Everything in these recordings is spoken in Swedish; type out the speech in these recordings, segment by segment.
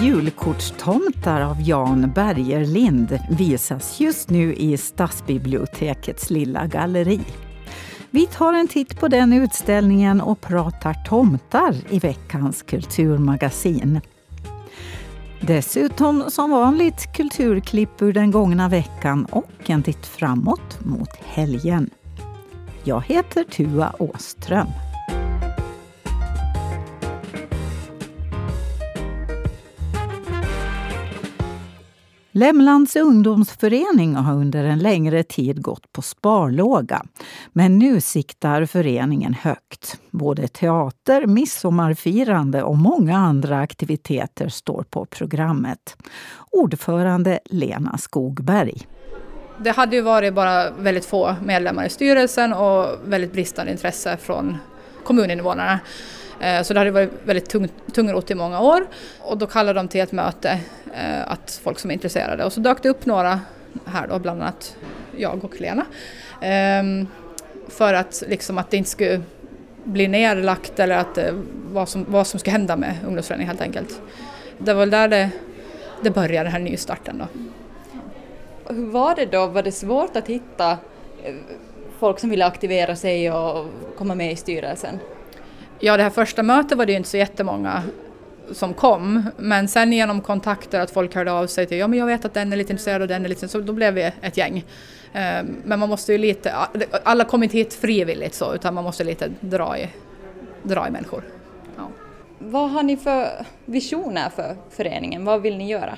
Julkortstomtar av Jan Bergerlind visas just nu i Stadsbibliotekets lilla galleri. Vi tar en titt på den utställningen och pratar tomtar i veckans kulturmagasin. Dessutom som vanligt kulturklipp ur den gångna veckan och en titt framåt mot helgen. Jag heter Tua Åström. Lämlands ungdomsförening har under en längre tid gått på sparlåga. Men nu siktar föreningen högt. Både teater, midsommarfirande och många andra aktiviteter står på programmet. Ordförande Lena Skogberg. Det hade ju varit bara väldigt få medlemmar i styrelsen och väldigt bristande intresse från kommuninvånarna. Eh, så det hade varit väldigt tung, tungrot i många år och då kallade de till ett möte eh, att folk som är intresserade och så dök det upp några här då, bland annat jag och Lena. Ehm, för att, liksom, att det inte skulle bli nerlagt eller att eh, vad, som, vad som ska hända med ungdomsföreningen helt enkelt. Det var väl där det, det började, den här nystarten då. Hur var det då? Var det svårt att hitta folk som ville aktivera sig och komma med i styrelsen? Ja, det här första mötet var det ju inte så jättemånga som kom, men sen genom kontakter att folk hörde av sig till ja men jag vet att den är lite intresserad och den är lite så då blev vi ett gäng. Ehm, men man måste ju lite, alla kom inte hit frivilligt så utan man måste lite dra i, dra i människor. Ja. Vad har ni för visioner för föreningen? Vad vill ni göra?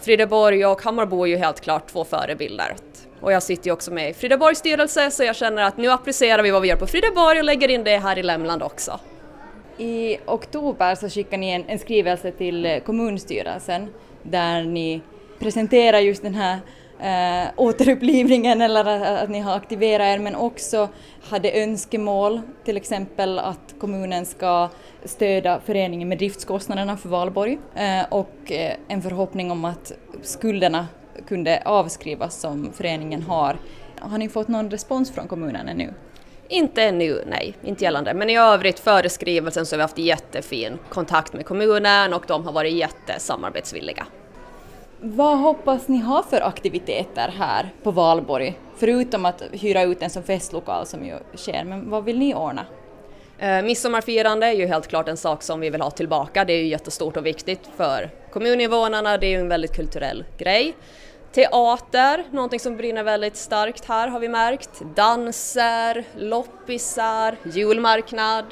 Frideborg och Hammarbo är ju helt klart två förebilder. Och jag sitter ju också med i Frideborgs styrelse så jag känner att nu applicerar vi vad vi gör på Frideborg och lägger in det här i Lämland också. I oktober så skickar ni en, en skrivelse till eh, kommunstyrelsen där ni presenterar just den här eh, återupplivningen eller att, att, ni har aktiverat er men också hade önskemål, till exempel att kommunen ska stödja föreningen med driftskostnaderna för Valborg eh, och eh, en förhoppning om att skulderna kunde avskrivas som föreningen har. Har ni fått någon respons från kommunen ännu? Inte ännu, nej, inte gällande. Men i övrigt före skrivelsen så har vi haft jättefin kontakt med kommunen och de har varit jättesamarbetsvilliga. Vad hoppas ni ha för aktiviteter här på Valborg? Förutom att hyra ut en som festlokal som ju sker, men vad vill ni ordna? Eh, midsommarfirande är ju helt klart en sak som vi vill ha tillbaka. Det är ju jättestort och viktigt för kommuninvånarna. Det är ju en väldigt kulturell grej. Teater, någonting som brinner väldigt starkt här har vi märkt. Danser, loppisar, julmarknad,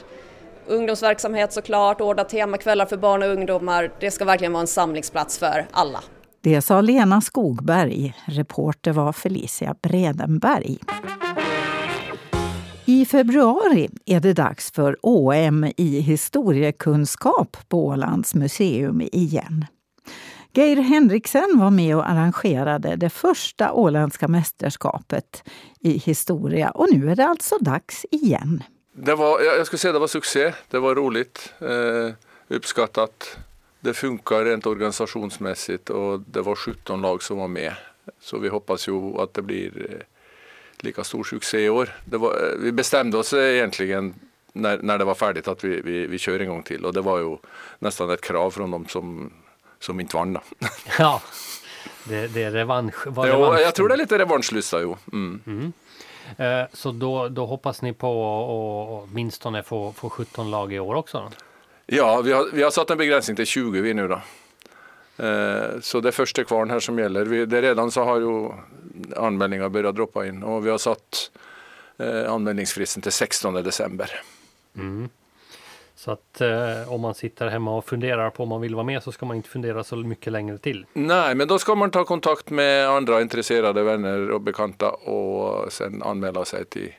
ungdomsverksamhet såklart, ordna temakvällar för barn och ungdomar. Det ska verkligen vara en samlingsplats för alla. Det sa Lena Skogberg. Reporter var Felicia Bredenberg. I februari är det dags för OM i historiekunskap på Ålands museum igen. Geir Henriksen var med och arrangerade det första åländska mästerskapet i historia och nu är det alltså dags igen. Det var, jag skulle säga det var succé. Det var roligt, eh, uppskattat. Det funkar rent organisationsmässigt och det var 17 lag som var med. Så vi hoppas ju att det blir eh, lika stor succé i år. Var, eh, vi bestämde oss egentligen när, när det var färdigt att vi, vi, vi kör en gång till och det var ju nästan ett krav från dem som som inte vann. ja, det, det är revansch. Var jo, revansch. Jag tror det är lite revanschlusta, jo. Mm. Mm. Eh, så då, då hoppas ni på att åtminstone få, få 17 lag i år också? Ja, vi har, vi har satt en begränsning till 20 vi nu då. Eh, så det är första kvarn här som gäller. Vi, det redan så har ju anmälningar börjat droppa in och vi har satt eh, anmälningsfristen till 16 december. Mm. Så att eh, om man sitter hemma och funderar på om man vill vara med så ska man inte fundera så mycket längre till. Nej, men då ska man ta kontakt med andra intresserade vänner och bekanta och sen anmäla sig till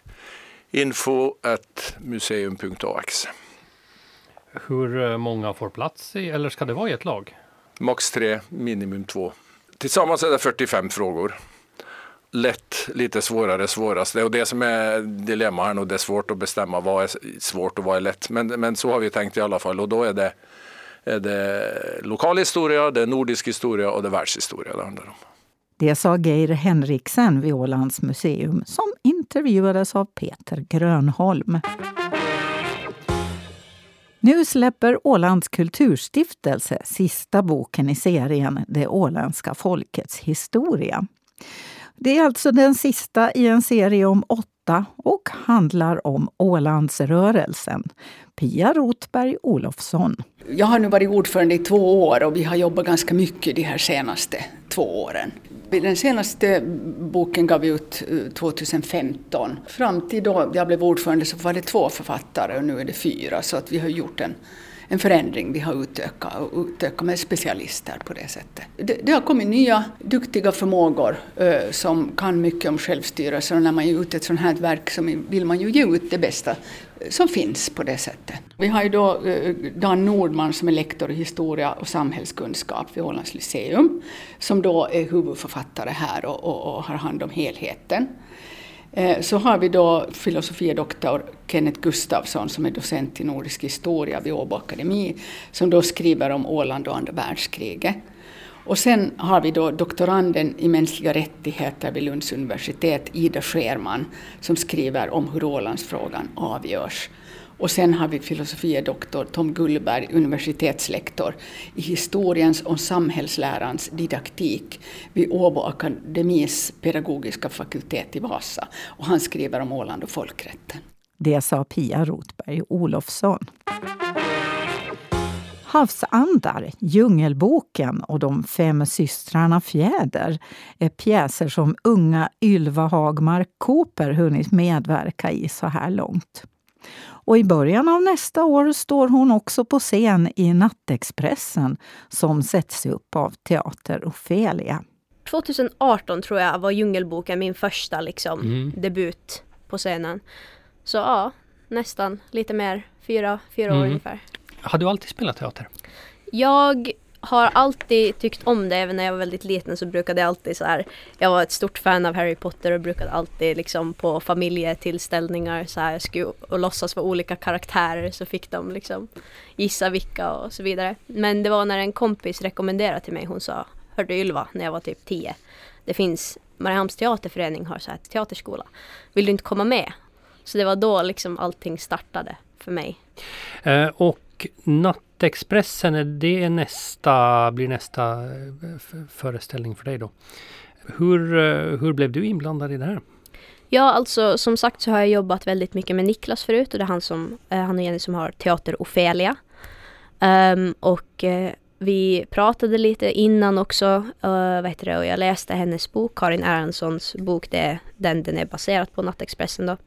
info.museum.ax. Hur eh, många får plats i, eller ska det vara i ett lag? Max tre, minimum två. Tillsammans är det 45 frågor lätt, lite svårare, svårast. Det är det som är dilemma här nu. Det är svårt att bestämma vad är svårt och vad är lätt. Men, men så har vi tänkt i alla fall och då är det, är det lokal historia, det är nordisk historia och det är världshistoria det handlar om. Det sa Geir Henriksen vid Ålands museum som intervjuades av Peter Grönholm. Nu släpper Ålands kulturstiftelse sista boken i serien Det åländska folkets historia. Det är alltså den sista i en serie om åtta och handlar om Ålandsrörelsen. Pia Rotberg Olofsson. Jag har nu varit ordförande i två år och vi har jobbat ganska mycket de här senaste två åren. Den senaste boken gav vi ut eh, 2015. Fram till då jag blev ordförande så var det två författare och nu är det fyra så att vi har gjort en, en förändring. Vi har utökat, utökat med specialister på det sättet. Det, det har kommit nya duktiga förmågor eh, som kan mycket om självstyrelse och när man ger ut ett sådant här verk så vill man ju ge ut det bästa eh, som finns på det sättet. Vi har ju då eh, Dan Nordman som är lektor i historia och samhällskunskap vid Ålands Lyceum som då är huvudförfattare här och, och, och har hand om helheten. Eh, så har vi då filosofie doktor Kenneth Gustafsson som är docent i nordisk historia vid Åbo Akademi som då skriver om Åland och andra världskriget. Och sen har vi då doktoranden i mänskliga rättigheter vid Lunds universitet, Ida Scherman, som skriver om hur Ålandsfrågan avgörs. Och sen har vi filosofie doktor Tom Gullberg, universitetslektor i historiens och samhällslärans didaktik vid Åbo Akademis pedagogiska fakultet i Vasa. Och han skriver om Åland och folkrätten. Det sa Pia Rotberg Olofsson. Havsandar, Djungelboken och De fem systrarna Fjäder är pjäser som unga Ylva Hagmark Cooper hunnit medverka i så här långt. Och i början av nästa år står hon också på scen i Nattexpressen som sätts upp av Teater Ofelia. 2018 tror jag var Djungelboken min första liksom, mm. debut på scenen. Så ja, nästan lite mer, fyra, fyra mm. år ungefär. Har du alltid spelat teater? Jag har alltid tyckt om det, även när jag var väldigt liten så brukade jag alltid så här, jag var ett stort fan av Harry Potter och brukade alltid liksom på familjetillställningar så här, skulle, och låtsas vara olika karaktärer så fick de liksom gissa vilka och så vidare. Men det var när en kompis rekommenderade till mig, hon sa, hörde Ylva, när jag var typ 10, det finns, Mariehamns teaterförening har så här teaterskola, vill du inte komma med? Så det var då liksom allting startade för mig. Eh, och och Nattexpressen, det är nästa, blir nästa eh, föreställning för dig då. Hur, eh, hur blev du inblandad i det här? Ja, alltså som sagt så har jag jobbat väldigt mycket med Niklas förut och det är han, som, eh, han och Jenny som har Teater Ofelia. Um, och uh, vi pratade lite innan också, uh, vet du, och jag läste hennes bok, Karin Erlandssons bok, det är den den är baserad på, Nattexpressen då.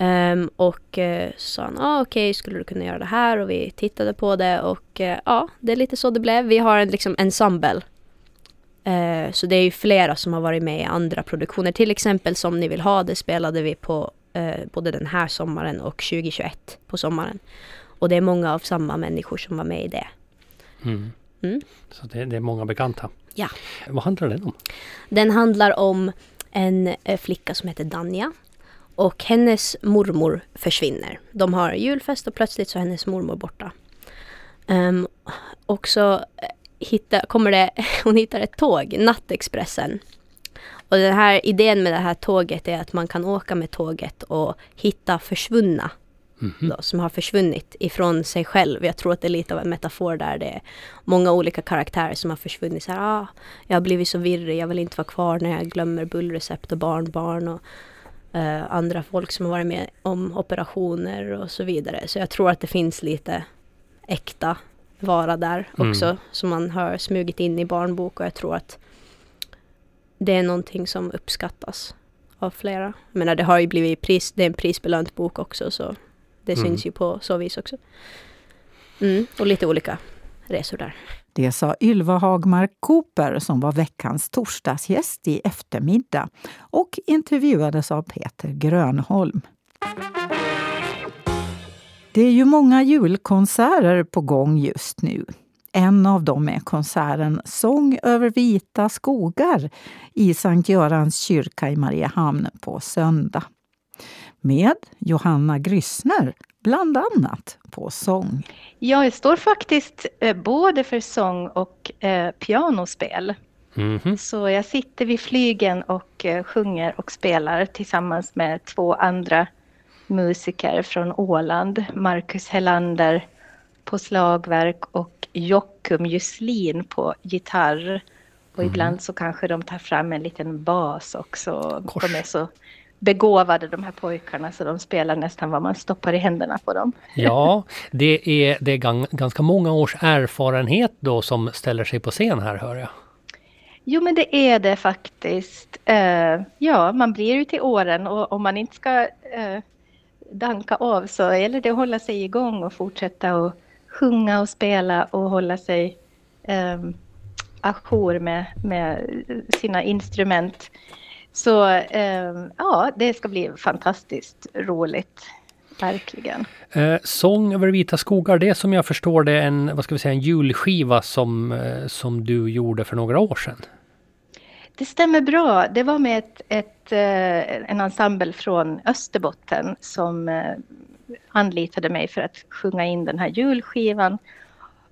Um, och uh, sa han, ah, okej, okay, skulle du kunna göra det här? Och vi tittade på det och uh, ja, det är lite så det blev. Vi har en liksom ensemble. Uh, så det är ju flera som har varit med i andra produktioner. Till exempel Som ni vill ha det spelade vi på både den här sommaren och 2021 på sommaren. Och det är många av samma människor som var med i det. Mm. Mm. Så det, det, är många bekanta. Ja. Vad handlar den om? Den handlar om en flicka som heter Danja och hennes mormor försvinner. De har julfest och plötsligt så är hennes mormor borta. Um, och så eh, hitta, kommer det, hon hittar ett tåg, Nattexpressen. Och den här idén med det här tåget är att man kan åka med tåget och hitta försvunna. Mm -hmm. då, som har försvunnit ifrån sig själv. Jag tror att det är lite av en metafor där det är många olika karaktärer som har försvunnit. Så här, ah, jag har blivit så virrig, jag vill inte vara kvar när jag glömmer bullrecept och barnbarn. Och, eh, andra folk som har varit med om operationer och så vidare. Så jag tror att det finns lite äkta vara där mm. också mm. som man har smugit in i barnbok och jag tror att det är någonting som uppskattas av flera. Jag menar det har ju blivit pris, det är en prisbelönt bok också så det mm. syns ju på så vis också. Mm, och lite olika resor där. Det sa Ylva Hagmark Cooper som var veckans torsdagsgäst i eftermiddag och intervjuades av Peter Grönholm. Det är ju många julkonserter på gång just nu. En av dem är konserten Sång över vita skogar i Sankt Görans kyrka i Mariehamn på söndag. Med Johanna Gryssner bland annat på sång. Jag står faktiskt eh, både för sång och eh, pianospel. Mm -hmm. Så jag sitter vid flygen och eh, sjunger och spelar tillsammans med två andra musiker från Åland, Marcus Hellander på slagverk och Jockum Juslin på gitarr. Och mm. ibland så kanske de tar fram en liten bas också. Kors. De är så begåvade de här pojkarna så de spelar nästan vad man stoppar i händerna på dem. Ja, det är, det är ganska många års erfarenhet då som ställer sig på scen här hör jag. Jo men det är det faktiskt. Uh, ja, man blir ju till åren och om man inte ska uh, danka av så gäller det att hålla sig igång och fortsätta att sjunga och spela och hålla sig um, ajour med, med sina instrument. Så eh, ja, det ska bli fantastiskt roligt. Verkligen. Eh, Sång över vita skogar, det är som jag förstår det en, vad ska vi säga, en julskiva som, eh, som du gjorde för några år sedan. Det stämmer bra. Det var med ett, ett eh, en ensemble från Österbotten som eh, anlitade mig för att sjunga in den här julskivan.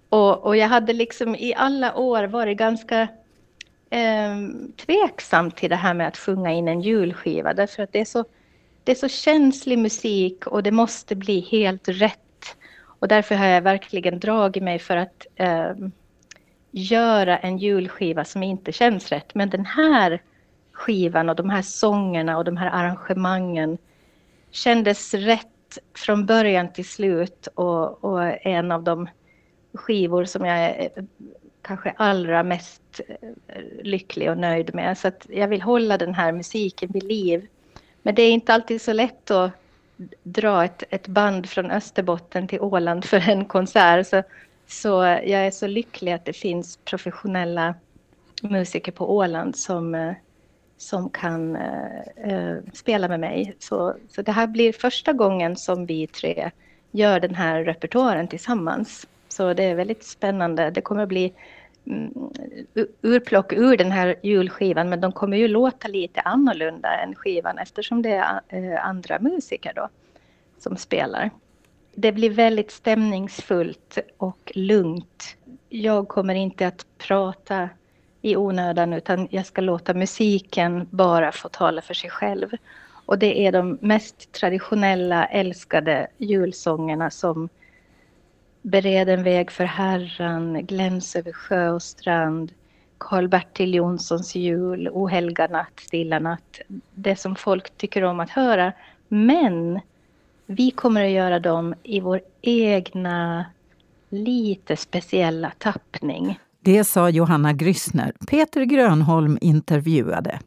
Och, och jag hade liksom i alla år varit ganska eh, tveksam till det här med att sjunga in en julskiva därför att det är så, det är så känslig musik och det måste bli helt rätt. Och därför har jag verkligen dragit mig för att eh, göra en julskiva som inte känns rätt. Men den här skivan och de här sångerna och de här arrangemangen kändes rätt från början till slut och, och en av de skivor som jag är kanske allra mest eh, lycklig och nöjd med. Så att jag vill hålla den här musiken vid liv. Men det är inte alltid så lätt att dra ett, ett band från Österbotten till Åland för en konsert. Så, så jag är så lycklig att det finns professionella musiker på Åland som, eh, som kan uh, spela med mig. Så, så det här blir första gången som vi tre gör den här repertoaren tillsammans. Så det är väldigt spännande. Det kommer att bli Mm, urplock ur den här julskivan men de kommer ju låta lite annorlunda än skivan eftersom det är eh, andra musiker då som spelar. Det blir väldigt stämningsfullt och lugnt. Jag kommer inte att prata i onödan utan jag ska låta musiken bara få tala för sig själv. Och det är de mest traditionella älskade julsångerna som Bered en väg för Herran, Gläns över sjö och strand, Karl-Bertil Jonssons jul, Ohelga natt, Stilla natt. Det som folk tycker om att höra. Men vi kommer att göra dem i vår egna lite speciella tappning. Det sa Johanna Gryssner. Peter Grönholm intervjuade.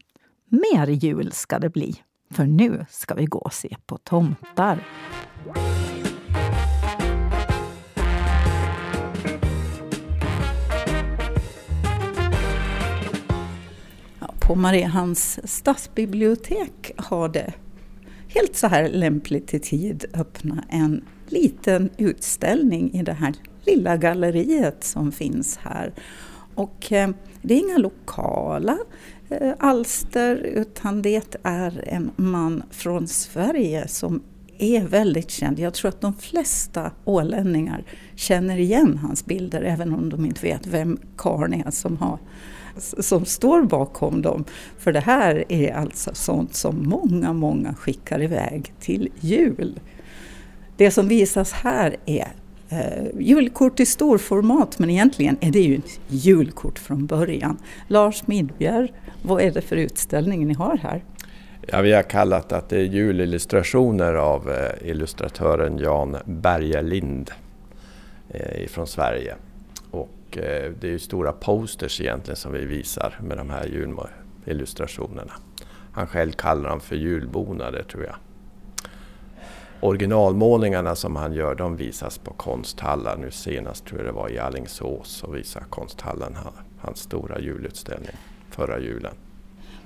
Mer jul ska det bli, för nu ska vi gå och se på tomtar. På Mariehamns stadsbibliotek har det helt så här lämpligt i tid öppna en liten utställning i det här lilla galleriet som finns här. Och eh, det är inga lokala eh, alster utan det är en man från Sverige som är väldigt känd. Jag tror att de flesta ålänningar känner igen hans bilder även om de inte vet vem karln är som har som står bakom dem. För det här är alltså sånt som många, många skickar iväg till jul. Det som visas här är eh, julkort i storformat men egentligen är det ju ett julkort från början. Lars Midbjer, vad är det för utställning ni har här? Ja, vi har kallat att det är julillustrationer av eh, illustratören Jan Bergelind eh, från Sverige. Och eh, det är ju stora posters egentligen som vi visar med de här julillustrationerna. Han själv kallar dem för julbonader tror jag. Originalmålningarna som han gör de visas på konsthallar. Nu senast tror jag det var i Allingsås och visar konsthallen hans stora julutställning förra julen.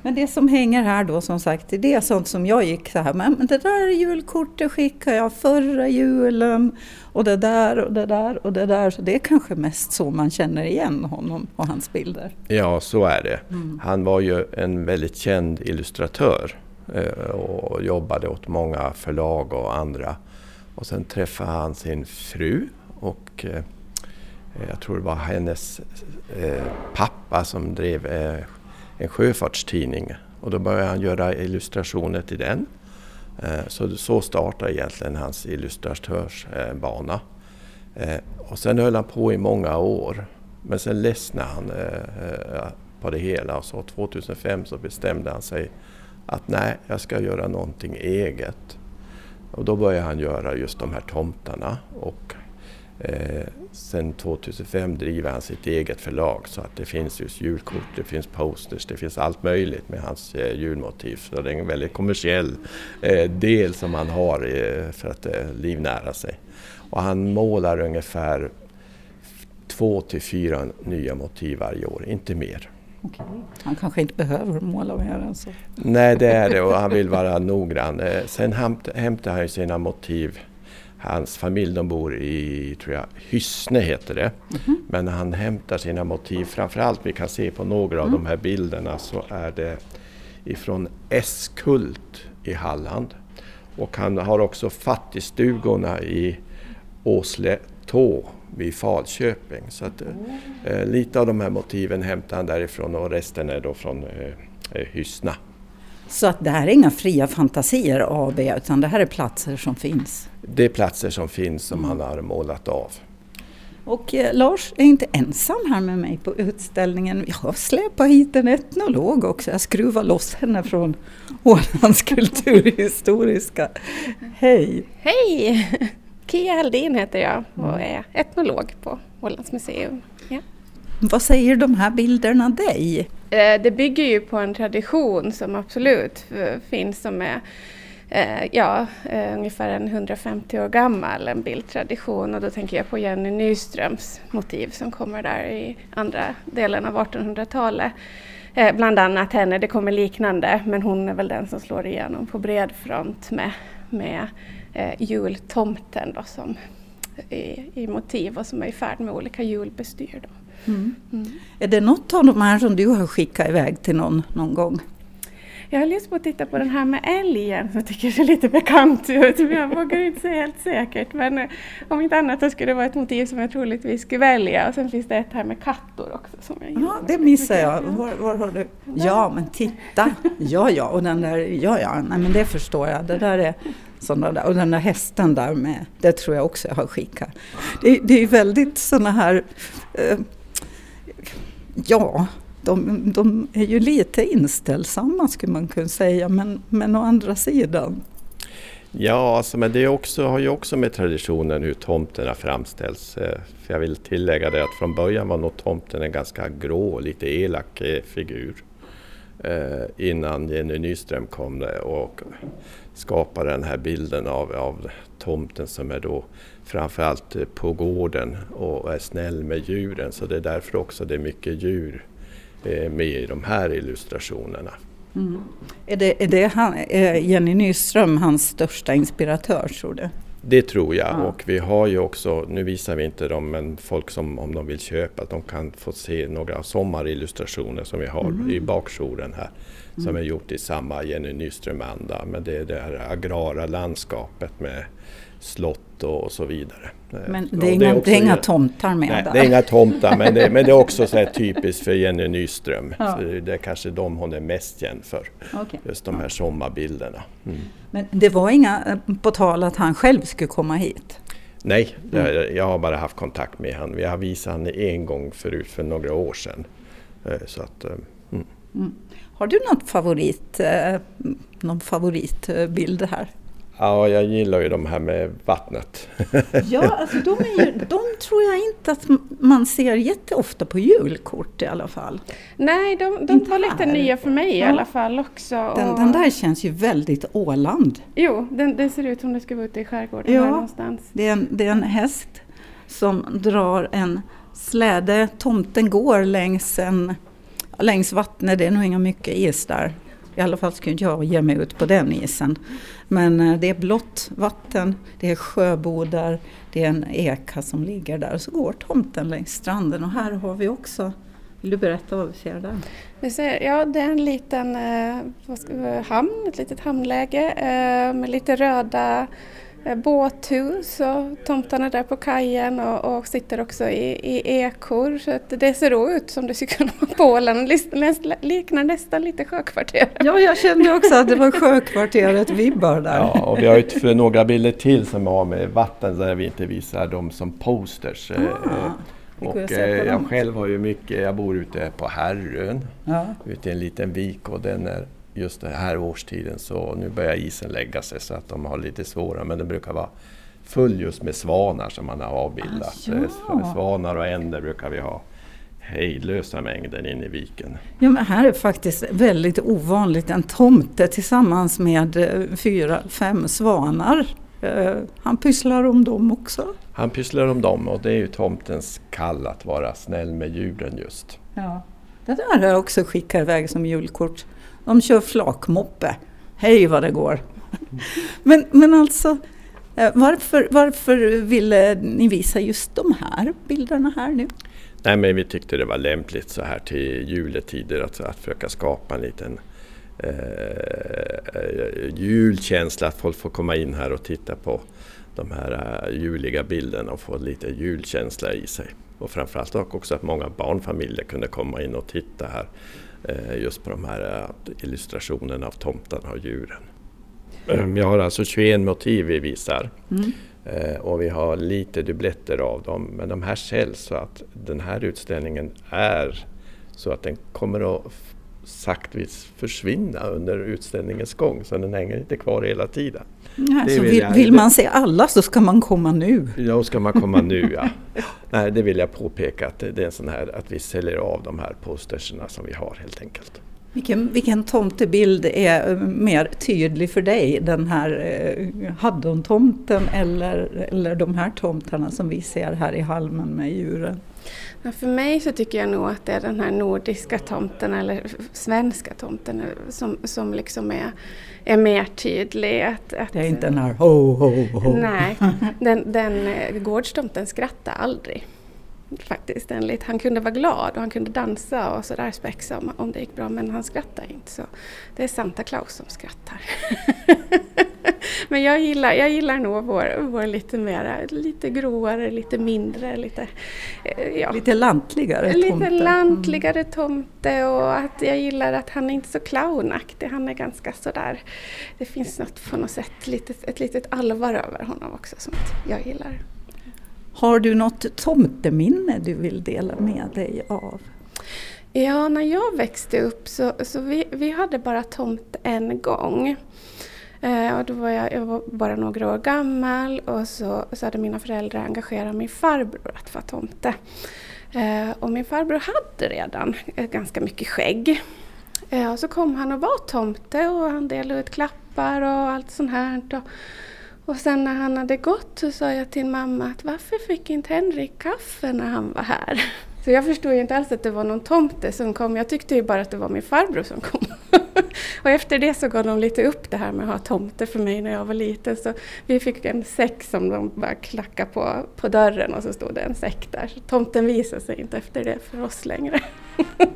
Men det som hänger här då som sagt, det är sånt som jag gick så här, men det där julkortet skickade jag förra julen och det där och det där och det där. Så det är kanske mest så man känner igen honom och hans bilder. Ja, så är det. Mm. Han var ju en väldigt känd illustratör eh, och jobbade åt många förlag och andra. Och sen träffade han sin fru och eh, jag tror det var hennes eh, pappa som drev en sjöfartstidning och då började han göra illustrationer till den. Eh, så, så startade egentligen hans illustratörsbana. Eh, och sen höll han på i många år. Men sen ledsnade han eh, på det hela och så 2005 så bestämde han sig att nej, jag ska göra någonting eget. Och då började han göra just de här tomtarna och eh, sen 2005 driver han sitt eget förlag så att det finns just julkort, det finns posters, det finns allt möjligt med hans eh, julmotiv. Så det är en väldigt kommersiell eh, del som han har eh, för att eh, livnära sig. Och han målar ungefär två till fyra nya motiv varje år, inte mer. Okej. Han kanske inte behöver måla mer än så. Nej, det är det och han vill vara noggrann. Eh, sen hämtar han sina motiv Hans familj de bor i, tror jag, Hyssne heter det. Mm. Men han hämtar sina motiv, framförallt vi kan se på några mm. av de här bilderna så är det ifrån Eskult i Halland. Och han har också fattigstugorna i Åsletå vid Falköping. Så att, eh, lite av de här motiven hämtar han därifrån och resten är då från eh Hyssna. Så att det här är inga fria fantasier AB utan det här är platser som finns? Det är platser som finns som han har målat av. Och eh, Lars är inte ensam här med mig på utställningen. Jag har släpat hit en etnolog också. Jag skruvar loss henne från Ålands kulturhistoriska. Hej! Hej! Kia Heldin heter jag och är etnolog på Ålands museum. Ja. Vad säger de här bilderna dig? Eh, det bygger ju på en tradition som absolut finns som är eh, ja, eh, ungefär en 150 år gammal, en bildtradition och då tänker jag på Jenny Nyströms motiv som kommer där i andra delen av 1800-talet. Bland annat henne, det kommer liknande, men hon är väl den som slår igenom på bred front med, med jultomten då som i, i motiv och som är i färd med olika julbestyr. Då. Mm. Mm. Är det något av de här som du har skickat iväg till någon någon gång? Jag har lyssnat på att titta på den här med älgen som jag tycker ser lite bekant ut. Men jag vågar inte säga helt säkert. Men eh, om inte annat så skulle det vara ett motiv som jag troligtvis skulle välja. Och sen finns det ett här med kattor också. Som jag ja, det missar jag. Var, var har du? Ja, men titta! Ja, ja, och den där, ja, ja, nej men det förstår jag. Det där är sådana där. Och den där hästen där med, det tror jag också jag har skickat. Det, det är väldigt sådana här eh, Ja, de, de, är ju lite inställsamma skulle man kunna säga, men, men å andra sidan. Ja, alltså, men det också, har ju också med traditionen hur tomterna framställs. Eh, för jag vill tillägga det att från början var nog tomten en ganska grå, lite elak eh, figur. Eh, innan Jenny Nyström kom eh, och skapade den här bilden av, av tomten som är då framförallt på gården och är snäll med djuren. Så det är därför också det är mycket djur eh, med i de här illustrationerna. Mm. Är det, är det han, är Jenny Nyström hans största inspiratör tror du? Det tror jag ja. och vi har ju också, nu visar vi inte dem, men folk som om de vill köpa, de kan få se några sommarillustrationer som vi har mm. i bakjouren här. Mm. Som är gjort i samma Jenny Nyström-anda, men det är det här agrara landskapet med slott och så vidare. Men det är, inga, det är inga tomtar med nej, där? det är inga tomtar men det, men det är också så typiskt för Jenny Nyström. Ja. det är kanske de hon är mest känd för. Okay. Just de här sommarbilderna. Mm. Men det var inga eh, på tal att han själv skulle komma hit? Nej, det, jag har bara haft kontakt med honom. Vi har visat honom en gång förut för några år sedan. Eh, så att, eh, mm. Mm. Har du något favorit, någon favoritbild här? Ja, jag gillar ju de här med vattnet. ja, alltså de, är ju, de tror jag inte att man ser jätteofta på julkort i alla fall. Nej, de, de var lite nya för mig ja. i alla fall också. Den, den, där känns ju väldigt Åland. Jo, den, den ser ut som det ska vara ute i skärgården ja, någonstans. Det är, en, det är en häst som drar en släde. Tomten går längs, en, längs vattnet, det är nog inga mycket is där. I alla fall skulle jag ge mig ut på den isen. Men eh, det är blått vatten, det är sjöbodar, det är en eka som ligger där och så går tomten längs stranden och här har vi också vill du berätta vad vi ser där? Vi ser, ja, det är en liten eh, hamn, ett litet hamnläge eh, med lite röda båthus och tomtarna där på kajen och, och sitter också i, i ekor. Så att det ser ut som det skulle kunna vara på Åland. Liknar nästan lite Sjökvarteret. Ja, jag kände också att det var Sjökvarteret-vibbar där. Ja, och vi har ju några bilder till som har med vatten där vi inte visar dem som posters. Ah. Och jag, jag själv har ju mycket, jag bor ute på Herrön, ja. ute i en liten vik och den är just den här årstiden så nu börjar isen lägga sig så att de har lite svårare men den brukar vara full just med svanar som man har avbildat. Ah, ja. Svanar och änder brukar vi ha hejdlösa mängder inne i viken. Ja, men här är faktiskt väldigt ovanligt en tomte tillsammans med eh, fyra, fem svanar. Eh, han pysslar om dem också. Han pysslar om dem och det är ju tomtens kall att vara snäll med djuren just. Ja. Det där har jag också skickat iväg som julkort. De kör flakmoppe. Hej vad det går! men, men alltså, eh, varför, varför ville ni visa just de här bilderna här nu? Nej men vi tyckte det var lämpligt så här till juletider att, att försöka skapa en liten eh, eh julkänsla, att folk får komma in här och titta på de här eh, juliga bilderna och få lite julkänsla i sig. Och framförallt också att många barnfamiljer kunde komma in och titta här uh, just på de här uh, illustrationerna av tomtarna och djuren. Um, jag har alltså 21 motiv vi visar mm. och vi har lite dubbletter av dem men de här säljs så att den här utställningen är så att den kommer att saktvis försvinna under utställningens gång så den hänger inte kvar hela tiden. Nej, så vill, jag, vill, man se alla så ska man komma nu? Ja, ska man komma nu ja. Nej, det vill jag påpeka att det är en sån här att vi säljer av de här posterserna som vi har helt enkelt. Vilken, vilken tomtebild är eh, mer tydlig för dig? Den här eh, Haddon-tomten eller, eller de här tomtarna som vi ser här i halmen med djuren? Ja, för mig så tycker jag nog att det är den här nordiska tomten eller svenska tomten som, som liksom är, är mer tydlig. Att, att, det är inte den här ho, ho, ho. Nej, den, den eh, gårdstomten skrattar aldrig faktiskt. Enligt. Han kunde vara glad och han kunde dansa och sådär spexa om, om det gick bra men han skrattade inte. Så det är Santa Claus som skrattar. men jag gillar, jag gillar nog vår, vår lite mer, lite gråare, lite mindre, lite... Eh, ja. Lite lantligare tomte. Lite lantligare tomte och att jag gillar att han är inte så clownaktig. Han är ganska sådär... Det finns något på något sätt, litet, ett litet allvar över honom också som jag gillar. Har du något tomteminne du vill dela med dig av? Ja, när jag växte upp så, så vi, vi hade bara tomt en gång. Eh, och då var jag, jag var bara några år gammal och så, så hade mina föräldrar engagerat min farbror att vara tomte. Eh, och min farbror hade redan ganska mycket skägg. Eh, och så kom han och var tomte och han delade ut klappar och allt sånt här. Och, och sen när han hade gått så sa jag till mamma att varför fick inte Henrik kaffe när han var här? Så jag förstod ju inte alls att det var någon tomte som kom. Jag tyckte ju bara att det var min farbror som kom och efter det så gav de lite upp det här med att ha tomte för mig när jag var liten. Så vi fick en säck som de bara klackade på, på dörren och så stod det en säck där. Så tomten visade sig inte efter det för oss längre.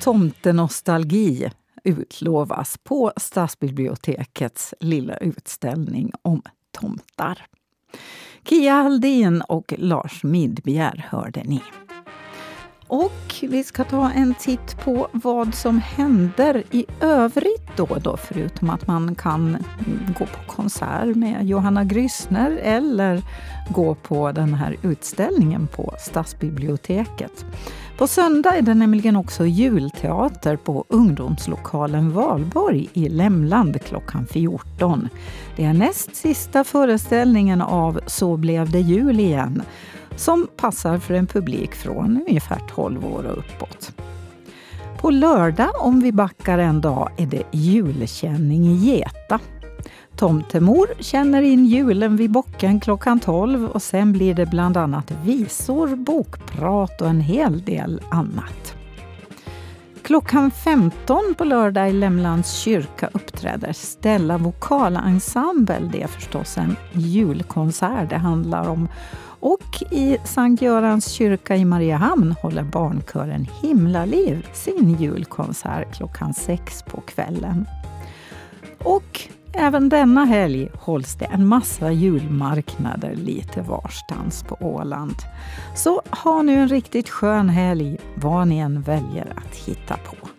Tomtenostalgi utlovas på Stadsbibliotekets lilla utställning om tomtar. Kia Haldin och Lars Midbjer hörde ni. Och vi ska ta en titt på vad som händer i övrigt då, då förutom att man kan gå på konsert med Johanna Grissner eller gå på den här utställningen på Stadsbiblioteket. På söndag är det nämligen också julteater på ungdomslokalen Valborg i Lämland klockan 14. Det är näst sista föreställningen av Så blev det jul igen som passar för en publik från ungefär 12 år och uppåt. På lördag, om vi backar en dag, är det julkänning i Geta. Tomtemor känner in julen vid bocken klockan 12 och sen blir det bland annat visor, bokprat och en hel del annat. Klockan 15 på lördag i Lämlands kyrka uppträder Stella vokalensemble. Det är förstås en julkonsert. Det handlar om Och i Sankt Görans kyrka i Mariehamn håller barnkören Himlaliv sin julkonsert klockan sex på kvällen. Och även denna helg hålls det en massa julmarknader lite varstans på Åland. Så ha nu en riktigt skön helg vad ni än väljer att hitta på.